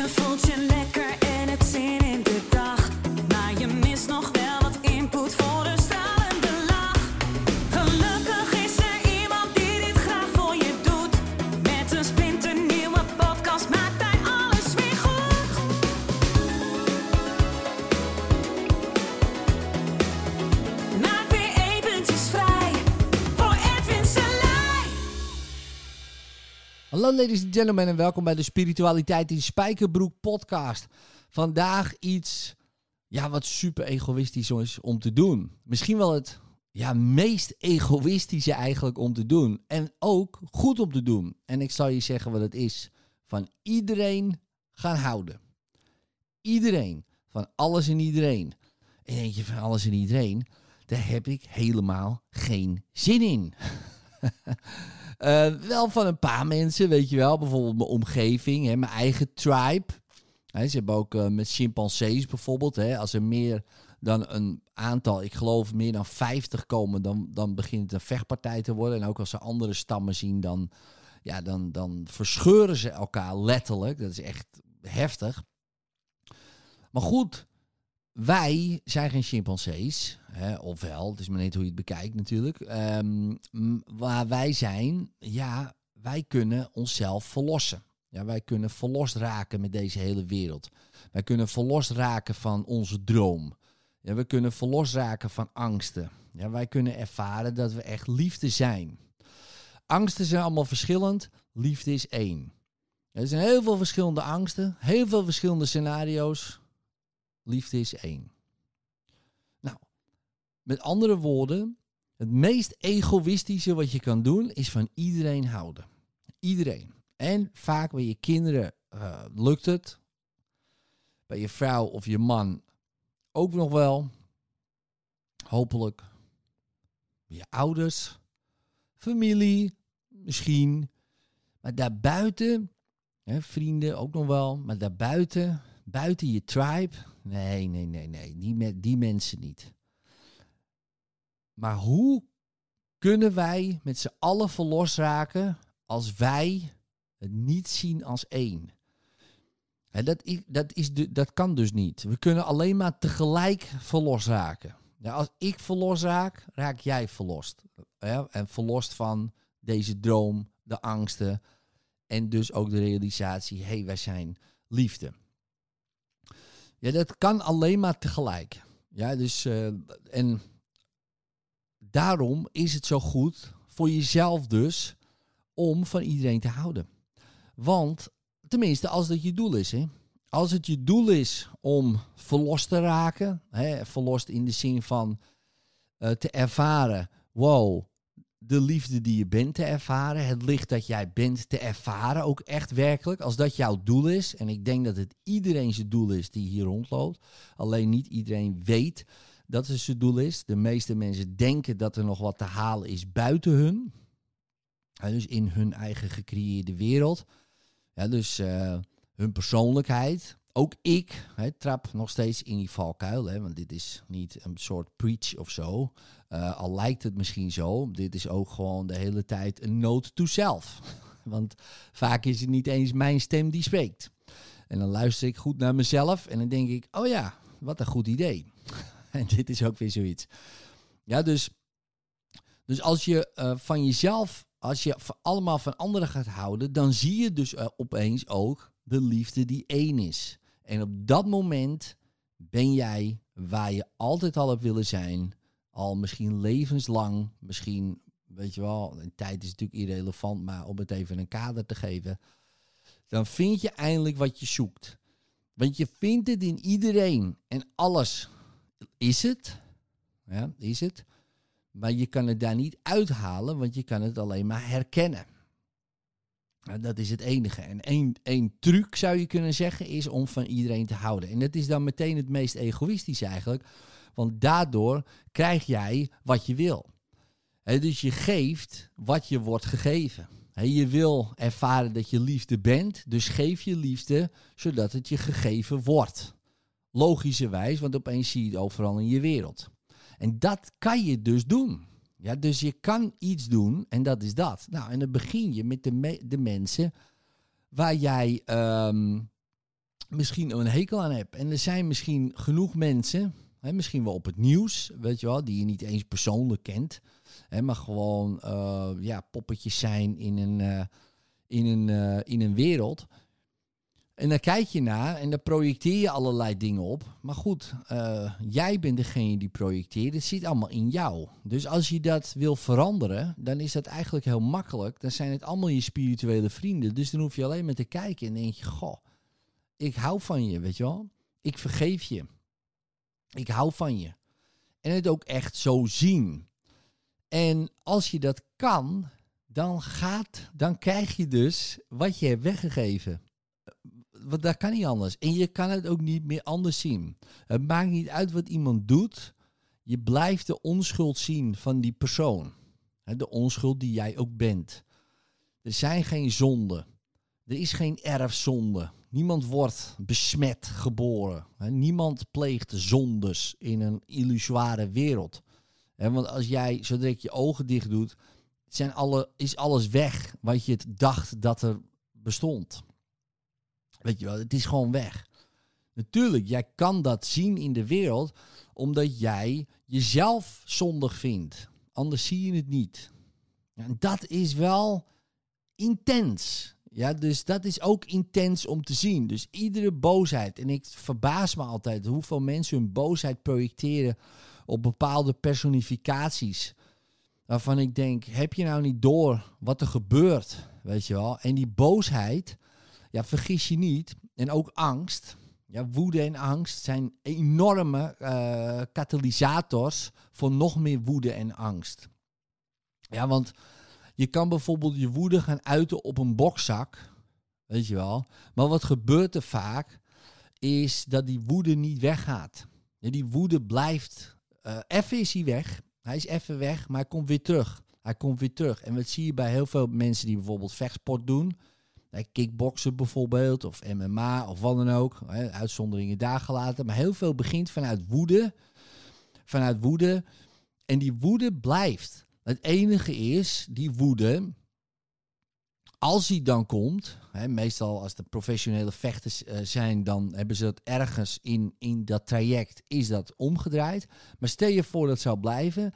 Je voelt Hallo ladies and gentlemen en welkom bij de Spiritualiteit in Spijkerbroek podcast. Vandaag iets ja, wat super egoïstisch is om te doen. Misschien wel het ja, meest egoïstische eigenlijk om te doen. En ook goed om te doen. En ik zal je zeggen wat het is. Van iedereen gaan houden. Iedereen. Van alles en iedereen. En denk je van alles en iedereen, daar heb ik helemaal geen zin in. Eh, wel van een paar mensen, weet je wel. Bijvoorbeeld mijn omgeving, hè, mijn eigen tribe. Ze hebben ook eh, met chimpansees bijvoorbeeld. Hè, als er meer dan een aantal, ik geloof meer dan 50 komen, dan, dan begint het een vechtpartij te worden. En ook als ze andere stammen zien, dan, ja, dan, dan verscheuren ze elkaar letterlijk. Dat is echt heftig. Maar goed, wij zijn geen chimpansees, hè, ofwel, het is maar net hoe je het bekijkt natuurlijk. Ehm, m- waar wij zijn, ja, wij kunnen onszelf verlossen. Ja, wij kunnen verlost raken met deze hele wereld. Wij kunnen verlost raken van onze droom. Ja, we kunnen verlost raken van angsten. Ja, wij kunnen ervaren dat we echt liefde zijn. Angsten zijn allemaal verschillend, liefde is één. Er zijn heel veel verschillende angsten, heel veel verschillende scenario's. Liefde is één. Nou, met andere woorden, het meest egoïstische wat je kan doen is van iedereen houden. Iedereen. En vaak bij je kinderen eh, lukt het. Bij je vrouw of je man ook nog wel. Hopelijk. Bij je ouders, familie, misschien. Maar daarbuiten, hè, vrienden ook nog wel, maar daarbuiten, buiten je tribe, nee, nee, nee, nee, die, die mensen niet. Maar hoe kunnen wij met z'n allen verlost raken als wij het niet zien als één? Hè, dat, dat, is de, dat kan dus niet. We kunnen alleen maar tegelijk verlost raken. Ja, als ik verlost raak, raak jij verlost. Ja, en verlost van deze droom, de angsten en dus ook de realisatie, hé, hey, wij zijn liefde. Ja, dat kan alleen maar tegelijk. Ja, dus, eh, en daarom is het zo goed voor jezelf dus om van iedereen te houden. Want, tenminste, als dat je doel is, hè. Als het je doel is om verlost te raken, hè, verlost in de zin van eh, te ervaren, wow, de liefde die je bent te ervaren, het licht dat jij bent te ervaren, ook echt werkelijk, als dat jouw doel is, en ik denk dat het iedereen zijn doel is die hier rondloopt, alleen niet iedereen weet dat het zijn doel is. De meeste mensen denken dat er nog wat te halen is buiten hun, Hè, dus in hun eigen gecreëerde wereld. Ja, dus eh, hun persoonlijkheid. Ook ik trap nog steeds in die valkuil. Want dit is niet een soort preach of zo. Eh, al lijkt het misschien zo. Dit is ook gewoon de hele tijd een note to self. Want vaak is het niet eens mijn stem die spreekt. En dan luister ik goed naar mezelf. En dan denk ik, oh ja, wat een goed idee. en dit is ook weer zoiets. Ja, dus, dus als je eh, van jezelf, als je allemaal van anderen gaat houden, dan zie je dus eh, opeens ook de liefde die één is. En op dat moment ben jij waar je altijd al hebt willen zijn. Al misschien levenslang, misschien, weet je wel, tijd is natuurlijk irrelevant, maar om het even een kader te geven. Dan vind je eindelijk wat je zoekt. Want je vindt het in iedereen en alles is het. Ja, is het. Maar je kan het daar niet uithalen, want je kan het alleen maar herkennen. Nou, dat is het enige. En één, één truc zou je kunnen zeggen is om van iedereen te houden. En dat is dan meteen het meest egoïstisch eigenlijk. Want daardoor krijg jij wat je wil. Dus je geeft wat je wordt gegeven. Je wil ervaren dat je liefde bent, dus geef je liefde zodat het je gegeven wordt. Logischerwijs, want opeens zie je het overal in je wereld. En dat kan je dus doen. Ja, dus je kan iets doen en dat is dat. Nou, en dan begin je met de, de mensen waar jij, ehm, misschien een hekel aan hebt. En er zijn misschien genoeg mensen, hè, misschien wel op het nieuws, weet je wel, die je niet eens persoonlijk kent. Hè, maar gewoon eh, ja, poppetjes zijn in een, eh, in, een, eh, in een wereld. En daar kijk je naar en daar projecteer je allerlei dingen op. Maar goed, eh, jij bent degene die projecteert. Het zit allemaal in jou. Dus als je dat wil veranderen, dan is dat eigenlijk heel makkelijk. Dan zijn het allemaal je spirituele vrienden. Dus dan hoef je alleen maar te kijken en denk je: Goh, ik hou van je, weet je wel. Ik vergeef je. Ik hou van je. En het ook echt zo zien. En als je dat kan, dan gaat, dan krijg je dus wat je hebt weggegeven. Want dat kan niet anders. En je kan het ook niet meer anders zien. Het maakt niet uit wat iemand doet. Je blijft de onschuld zien van die persoon. De onschuld die jij ook bent. Er zijn geen zonden. Er is geen erfzonde. Niemand wordt besmet geboren. Niemand pleegt zondes in een illusoire wereld. Want als jij, zodra je je ogen dicht doet, zijn alle, is alles weg wat je dacht dat er bestond. Weet je wel, het is gewoon weg. Natuurlijk, jij kan dat zien in de wereld omdat jij jezelf zondig vindt. Anders zie je het niet. En dat is wel intens. Ja, dus dat is ook intens om te zien. Dus iedere boosheid. En ik verbaas me altijd hoeveel mensen hun boosheid projecteren op bepaalde personificaties. Waarvan ik denk, heb je nou niet door wat er gebeurt? Weet je wel? En die boosheid, ja, vergis je niet. En ook angst. Ja, woede en angst zijn enorme eh, katalysators voor nog meer woede en angst. Ja, want je kan bijvoorbeeld je woede gaan uiten op een bokzak. Weet je wel. Maar wat gebeurt er vaak, is dat die woede niet weggaat. Die woede blijft. eh even is hij weg. Hij is even weg, maar hij komt weer terug. Hij komt weer terug. En wat zie je bij heel veel mensen die bijvoorbeeld vechtsport doen. Kickboksen bijvoorbeeld, of MMA, of wat dan ook. Hè, uitzonderingen daar gelaten. Maar heel veel begint vanuit woede. Vanuit woede. En die woede blijft. Het enige is, die woede, als die dan komt, hè, meestal als de professionele vechters eh, zijn, dan hebben ze dat ergens in, in dat traject, is dat omgedraaid. Maar stel je voor dat zou blijven,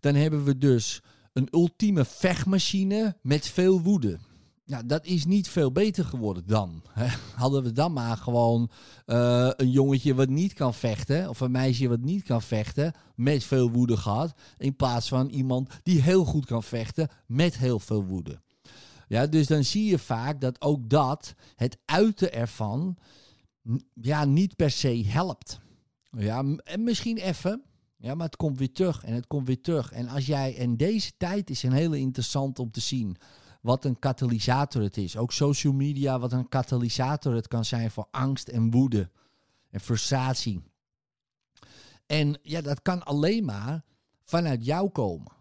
dan hebben we dus een ultieme vechtmachine met veel woede. Nou, dat is niet veel beter geworden dan. Hadden we dan maar gewoon eh, een jongetje wat niet kan vechten, of een meisje wat niet kan vechten, met veel woede gehad, in plaats van iemand die heel goed kan vechten met heel veel woede. Ja, dus dan zie je vaak dat ook dat, het uiten ervan, ja, niet per se helpt. Ja, en misschien even, ja, maar het komt weer terug en het komt weer terug. En als jij, en deze tijd is een hele interessant om te zien wat een katalysator het is. Ook social media, wat een katalysator het kan zijn voor angst en woede en frustratie. En ja, dat kan alleen maar vanuit jou komen.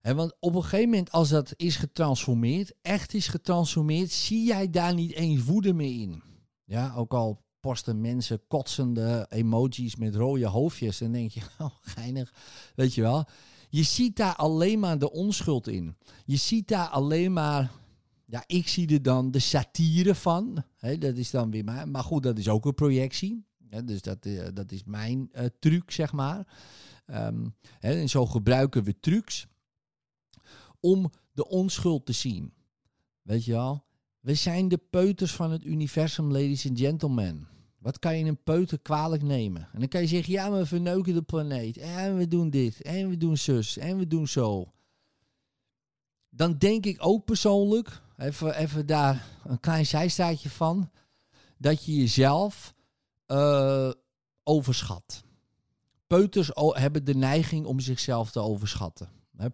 Hè, want op een gegeven moment, als dat is getransformeerd, echt is getransformeerd, zie jij daar niet eens woede meer in. Ja, ook al posten mensen kotsende emojis met rode hoofdjes, dan denk je, oh, geinig, weet je wel. Je ziet daar alleen maar de onschuld in. Je ziet daar alleen maar, ja, ik zie er dan de satire van. Dat is dan weer mijn, maar goed, dat is ook een projectie. Dus dat, eh, dat is mijn eh, truc, zeg maar. Ehm, en zo gebruiken we trucs om de onschuld te zien. Weet je wel? We zijn de peuters van het universum, ladies and gentlemen. Wat kan je een peuter kwalijk nemen? En dan kan je zeggen, ja, we verneuken de planeet. En we doen dit. En we doen zus. En we doen zo. Dan denk ik ook persoonlijk, even, even daar een klein zijstaatje van, dat je jezelf eh, overschat. Peuters hebben de neiging om zichzelf te overschatten.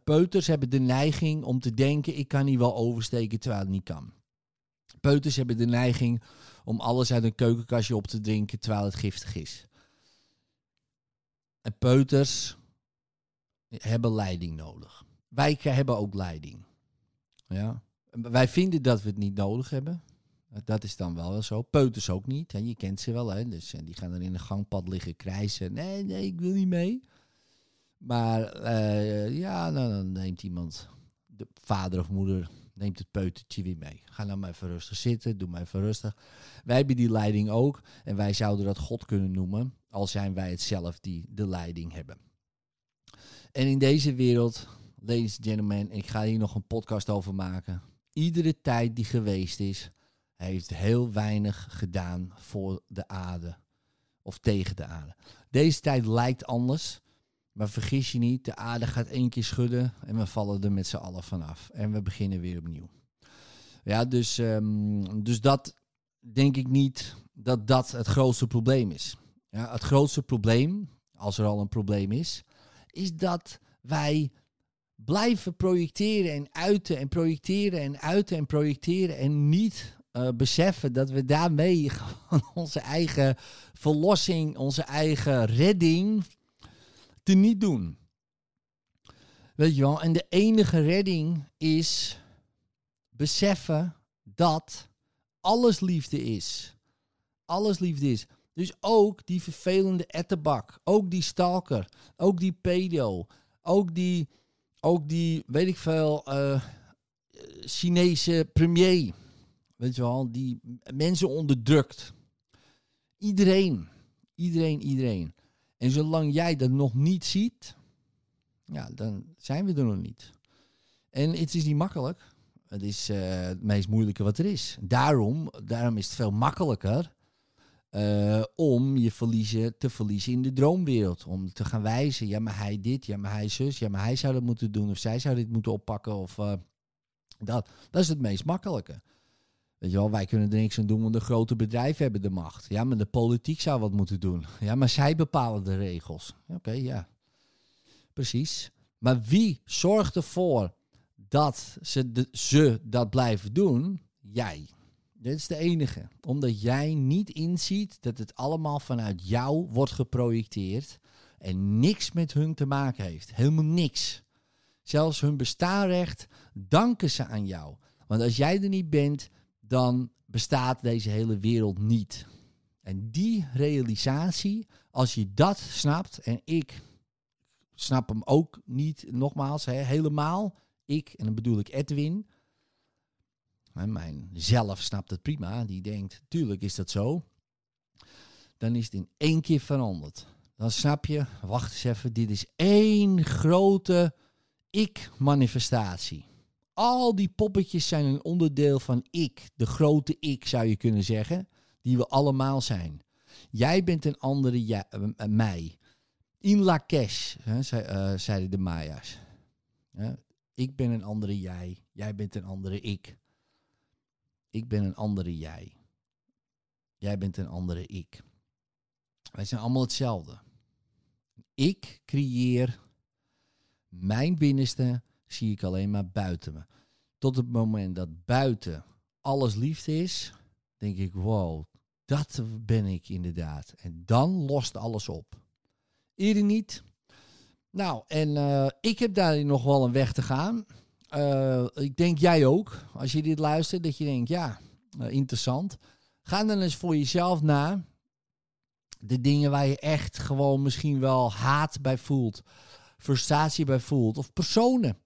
Peuters hebben de neiging om te denken, ik kan hier wel oversteken terwijl het niet kan. Peuters hebben de neiging om alles uit een keukenkastje op te drinken terwijl het giftig is. En peuters hebben leiding nodig. Wij hebben ook leiding. Ja. Wij vinden dat we het niet nodig hebben. Dat is dan wel zo. Peuters ook niet. Je kent ze wel. Hè. Dus, die gaan er in een gangpad liggen krijsen. Nee, nee, ik wil niet mee. Maar eh, ja, nou, dan neemt iemand, de vader of moeder, neemt het peutertje weer mee. Ga nou maar even rustig zitten, doe maar even rustig. Wij hebben die leiding ook en wij zouden dat God kunnen noemen, al zijn wij het zelf die de leiding hebben. En in deze wereld, ladies and gentlemen, ik ga hier nog een podcast over maken. Iedere tijd die geweest is, heeft heel weinig gedaan voor de aarde of tegen de aarde. Deze tijd lijkt anders, maar vergis je niet, de aarde gaat één keer schudden en we vallen er met z'n allen vanaf. En we beginnen weer opnieuw. Ja, dus, ehm, dus dat denk ik niet dat dat het grootste probleem is. Ja, het grootste probleem, als er al een probleem is, is dat wij blijven projecteren en uiten en projecteren en uiten en projecteren en niet uh, beseffen dat we daarmee gewoon onze eigen verlossing, onze eigen redding te niet doen. Weet je wel, en de enige redding is beseffen dat alles liefde is. Alles liefde is. Dus ook die vervelende etterbak, ook die stalker, ook die pedo, ook die, ook die weet ik veel, uh, Chinese premier. Weet je wel, die mensen onderdrukt. Iedereen, iedereen, iedereen. En zolang jij dat nog niet ziet, ja, dan zijn we er nog niet. En het is niet makkelijk. Het is uh, het meest moeilijke wat er is. Daarom, daarom is het veel makkelijker uh, om je verliezen, te verliezen in de droomwereld. Om te gaan wijzen, ja maar hij dit, ja maar hij zus, ja maar hij zou dat moeten doen of zij zou dit moeten oppakken of uh, dat. Dat is het meest makkelijke. Weet je wel, wij kunnen er niks aan doen, want de grote bedrijven hebben de macht. Ja, maar de politiek zou wat moeten doen. Ja, maar zij bepalen de regels. Oké, ja. Precies. Maar wie zorgt ervoor dat ze, de, ze dat blijven doen? Jij. Dit is de enige. Omdat jij niet inziet dat het allemaal vanuit jou wordt geprojecteerd en niks met hun te maken heeft. Helemaal niks. Zelfs hun bestaanrecht danken ze aan jou. Want als jij er niet bent, dan bestaat deze hele wereld niet. En die realisatie, als je dat snapt, en ik snap hem ook niet, nogmaals, hè, helemaal, ik, en dan bedoel ik Edwin, mijn zelf snapt het prima, die denkt, tuurlijk is dat zo, dan is het in één keer veranderd. Dan snap je, wacht eens even, dit is één grote ik-manifestatie. Al die poppetjes zijn een onderdeel van ik, de grote ik zou je kunnen zeggen, die we allemaal zijn. Jij bent een andere ja, uh, mij. In Lakesh, hè, uh, zeiden de Maya's. Ik ben een andere jij, jij bent een andere ik. Ik ben een andere jij. Jij bent een andere ik. Wij zijn allemaal hetzelfde. Ik creëer mijn binnenste zie ik alleen maar buiten me. Tot het moment dat buiten alles liefde is, denk ik, wow, dat ben ik inderdaad. En dan lost alles op. Eerder niet. Nou, en uh, ik heb daar nog wel een weg te gaan. Uh, ik denk jij ook, als je dit luistert, dat je denkt, ja, uh, interessant. Ga dan eens voor jezelf na. De dingen waar je echt gewoon misschien wel haat bij voelt, frustratie bij voelt, of personen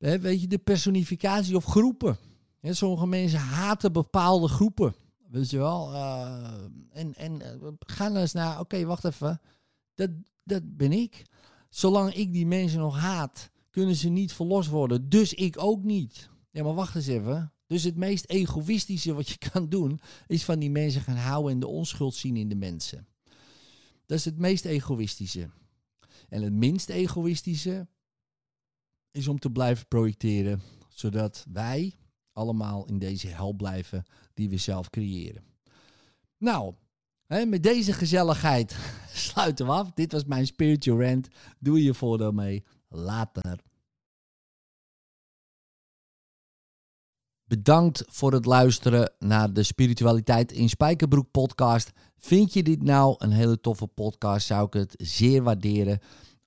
weet je, de personificatie of groepen. sommige mensen haten bepaalde groepen. Weet je wel? Uh, en, en uh, gaan eens naar, oké, wacht even. Dat, dat ben ik. Zolang ik die mensen nog haat, kunnen ze niet verlost worden. Dus ik ook niet. Ja, maar wacht eens even. Dus het meest egoïstische wat je kan doen, is van die mensen gaan houden en de onschuld zien in de mensen. Dat is het meest egoïstische. En het minst egoïstische is om te blijven projecteren, zodat wij allemaal in deze hel blijven die we zelf creëren. Nou, hè, met deze gezelligheid sluiten we af. Dit was mijn spiritual rant. Doe je voordeel mee. Later. Bedankt voor het luisteren naar de Spiritualiteit in Spijkerbroek podcast. Vind je dit nou een hele toffe podcast? Zou ik het zeer waarderen